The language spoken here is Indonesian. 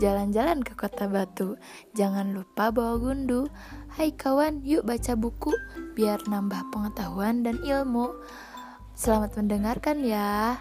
jalan-jalan ke kota batu. Jangan lupa bawa gundu. Hai kawan, yuk baca buku biar nambah pengetahuan dan ilmu. Selamat mendengarkan ya.